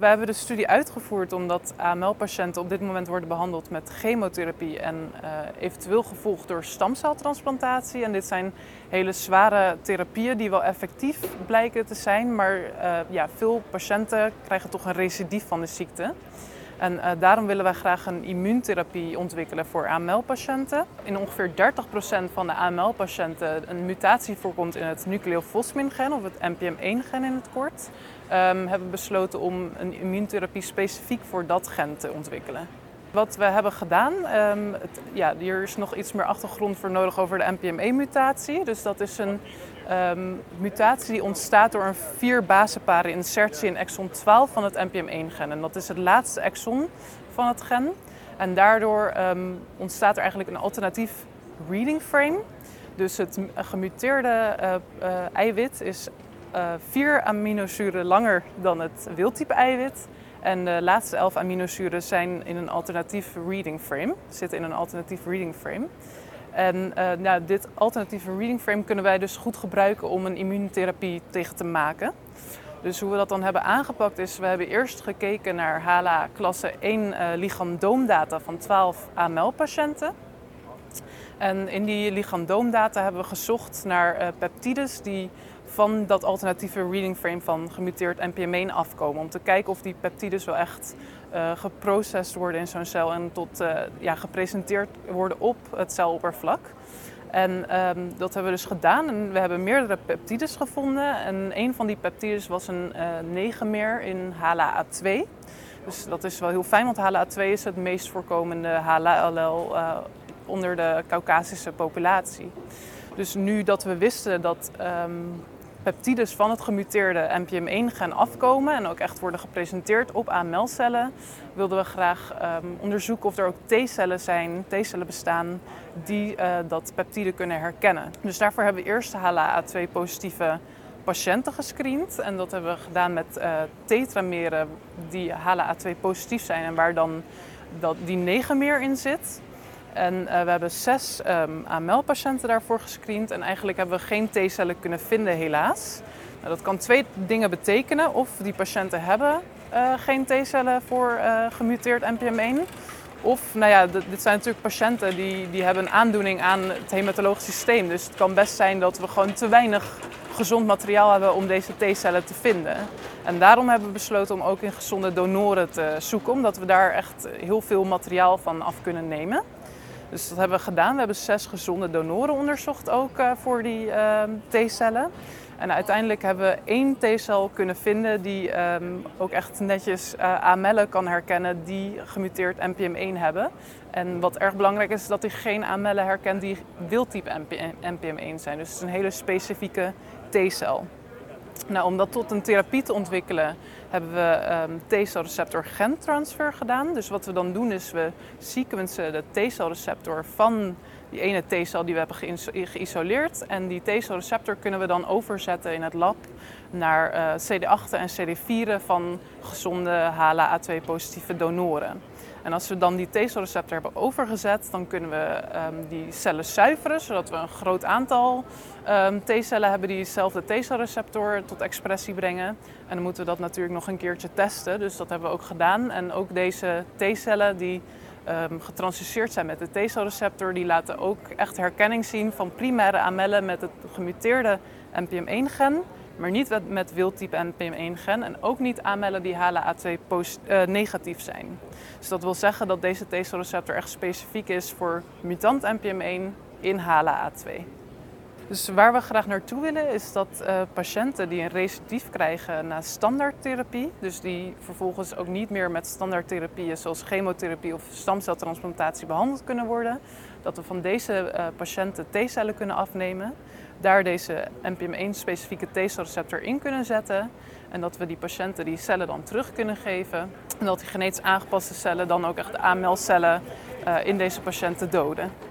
We hebben de studie uitgevoerd omdat AML-patiënten op dit moment worden behandeld met chemotherapie en uh, eventueel gevolgd door stamceltransplantatie. En dit zijn hele zware therapieën die wel effectief blijken te zijn, maar uh, ja, veel patiënten krijgen toch een recidief van de ziekte. En uh, daarom willen wij graag een immuuntherapie ontwikkelen voor AML-patiënten. In ongeveer 30% van de AML-patiënten een mutatie voorkomt in het nucleofosmin-gen, of het NPM1-gen in het kort. Um, hebben we besloten om een immuuntherapie specifiek voor dat gen te ontwikkelen. Wat we hebben gedaan, het, ja, hier is nog iets meer achtergrond voor nodig over de NPM1-mutatie. Dus dat is een um, mutatie die ontstaat door een vier basenparen insertie in exon 12 van het NPM1-gen. En dat is het laatste exon van het gen. En daardoor um, ontstaat er eigenlijk een alternatief reading frame. Dus het gemuteerde uh, uh, eiwit is uh, vier aminozuren langer dan het wildtype eiwit. En de laatste elf aminozuren zijn in een alternatief reading frame, zitten in een alternatief reading frame. En nou, dit alternatieve reading frame kunnen wij dus goed gebruiken om een immuuntherapie tegen te maken. Dus hoe we dat dan hebben aangepakt is, we hebben eerst gekeken naar HLA klasse 1 uh, lichaamdoomdata van 12 AML-patiënten. En in die lichaamdoomdata hebben we gezocht naar uh, peptides die van dat alternatieve reading frame van gemuteerd NPM1 afkomen. Om te kijken of die peptides wel echt uh, geprocessed worden in zo'n cel en tot, uh, ja, gepresenteerd worden op het celoppervlak. En um, dat hebben we dus gedaan en we hebben meerdere peptides gevonden. En een van die peptides was een uh, in HLA-A2. Dus dat is wel heel fijn, want HLA-A2 is het meest voorkomende HLA-allel onder de Caucasische populatie. Dus nu dat we wisten dat um, peptides van het gemuteerde NPM1-gen afkomen en ook echt worden gepresenteerd op AML-cellen, wilden we graag um, onderzoeken of er ook T-cellen zijn, T-cellen bestaan, die uh, dat peptide kunnen herkennen. Dus daarvoor hebben we eerst HLA-A2-positieve patiënten gescreend. En dat hebben we gedaan met uh, tetrameren die HLA-A2 positief zijn en waar dan dat, die negenmeer in zit. En uh, we hebben zes um, AML-patiënten daarvoor gescreend en eigenlijk hebben we geen T-cellen kunnen vinden helaas. Nou, dat kan twee dingen betekenen. Of die patiënten hebben uh, geen T-cellen voor uh, gemuteerd NPM1. Of, nou ja, dit zijn natuurlijk patiënten die, die hebben een aandoening aan het hematologisch systeem. Dus het kan best zijn dat we gewoon te weinig gezond materiaal hebben om deze T-cellen te vinden. En daarom hebben we besloten om ook in gezonde donoren te zoeken, omdat we daar echt heel veel materiaal van af kunnen nemen. Dus dat hebben we gedaan. We hebben zes gezonde donoren onderzocht ook uh, voor die uh, T-cellen. En uiteindelijk hebben we één T-cel kunnen vinden die um, ook echt netjes uh, AML'en kan herkennen die gemuteerd NPM1 hebben. En wat erg belangrijk is, is dat hij geen AML'en herkent die wildtype NPM1 zijn. Dus het is een hele specifieke T-cel. Nou, om dat tot een therapie te ontwikkelen hebben we um, T-celreceptor gentransfer gedaan. Dus wat we dan doen is we sequencen de T-celreceptor van die ene T-cel die we hebben geïsoleerd. En die T-celreceptor kunnen we dan overzetten in het lab naar uh, CD8 en CD4 van gezonde HLA-A2-positieve donoren. En als we dan die T-celreceptor hebben overgezet, dan kunnen we um, die cellen zuiveren, zodat we een groot aantal um, T-cellen hebben die diezelfde T-celreceptor tot expressie brengen. En dan moeten we dat natuurlijk nog een keertje testen, dus dat hebben we ook gedaan. En ook deze T-cellen die um, zijn met de T-celreceptor, die laten ook echt herkenning zien van primaire amellen met het gemuteerde NPM1-gen maar niet met wildtype NPM1-gen en ook niet aanmelden die HLA-A2 uh, negatief zijn. Dus dat wil zeggen dat deze T-celreceptor echt specifiek is voor mutant NPM1 in HLA-A2. Dus waar we graag naartoe willen is dat uh, patiënten die een recidief krijgen na standaardtherapie, dus die vervolgens ook niet meer met standaardtherapieën zoals chemotherapie of stamceltransplantatie behandeld kunnen worden, dat we van deze uh, patiënten T-cellen kunnen afnemen, daar deze NPM1-specifieke T-celreceptor in kunnen zetten en dat we die patiënten die cellen dan terug kunnen geven en dat die genetisch aangepaste cellen dan ook echt de AML-cellen uh, in deze patiënten doden.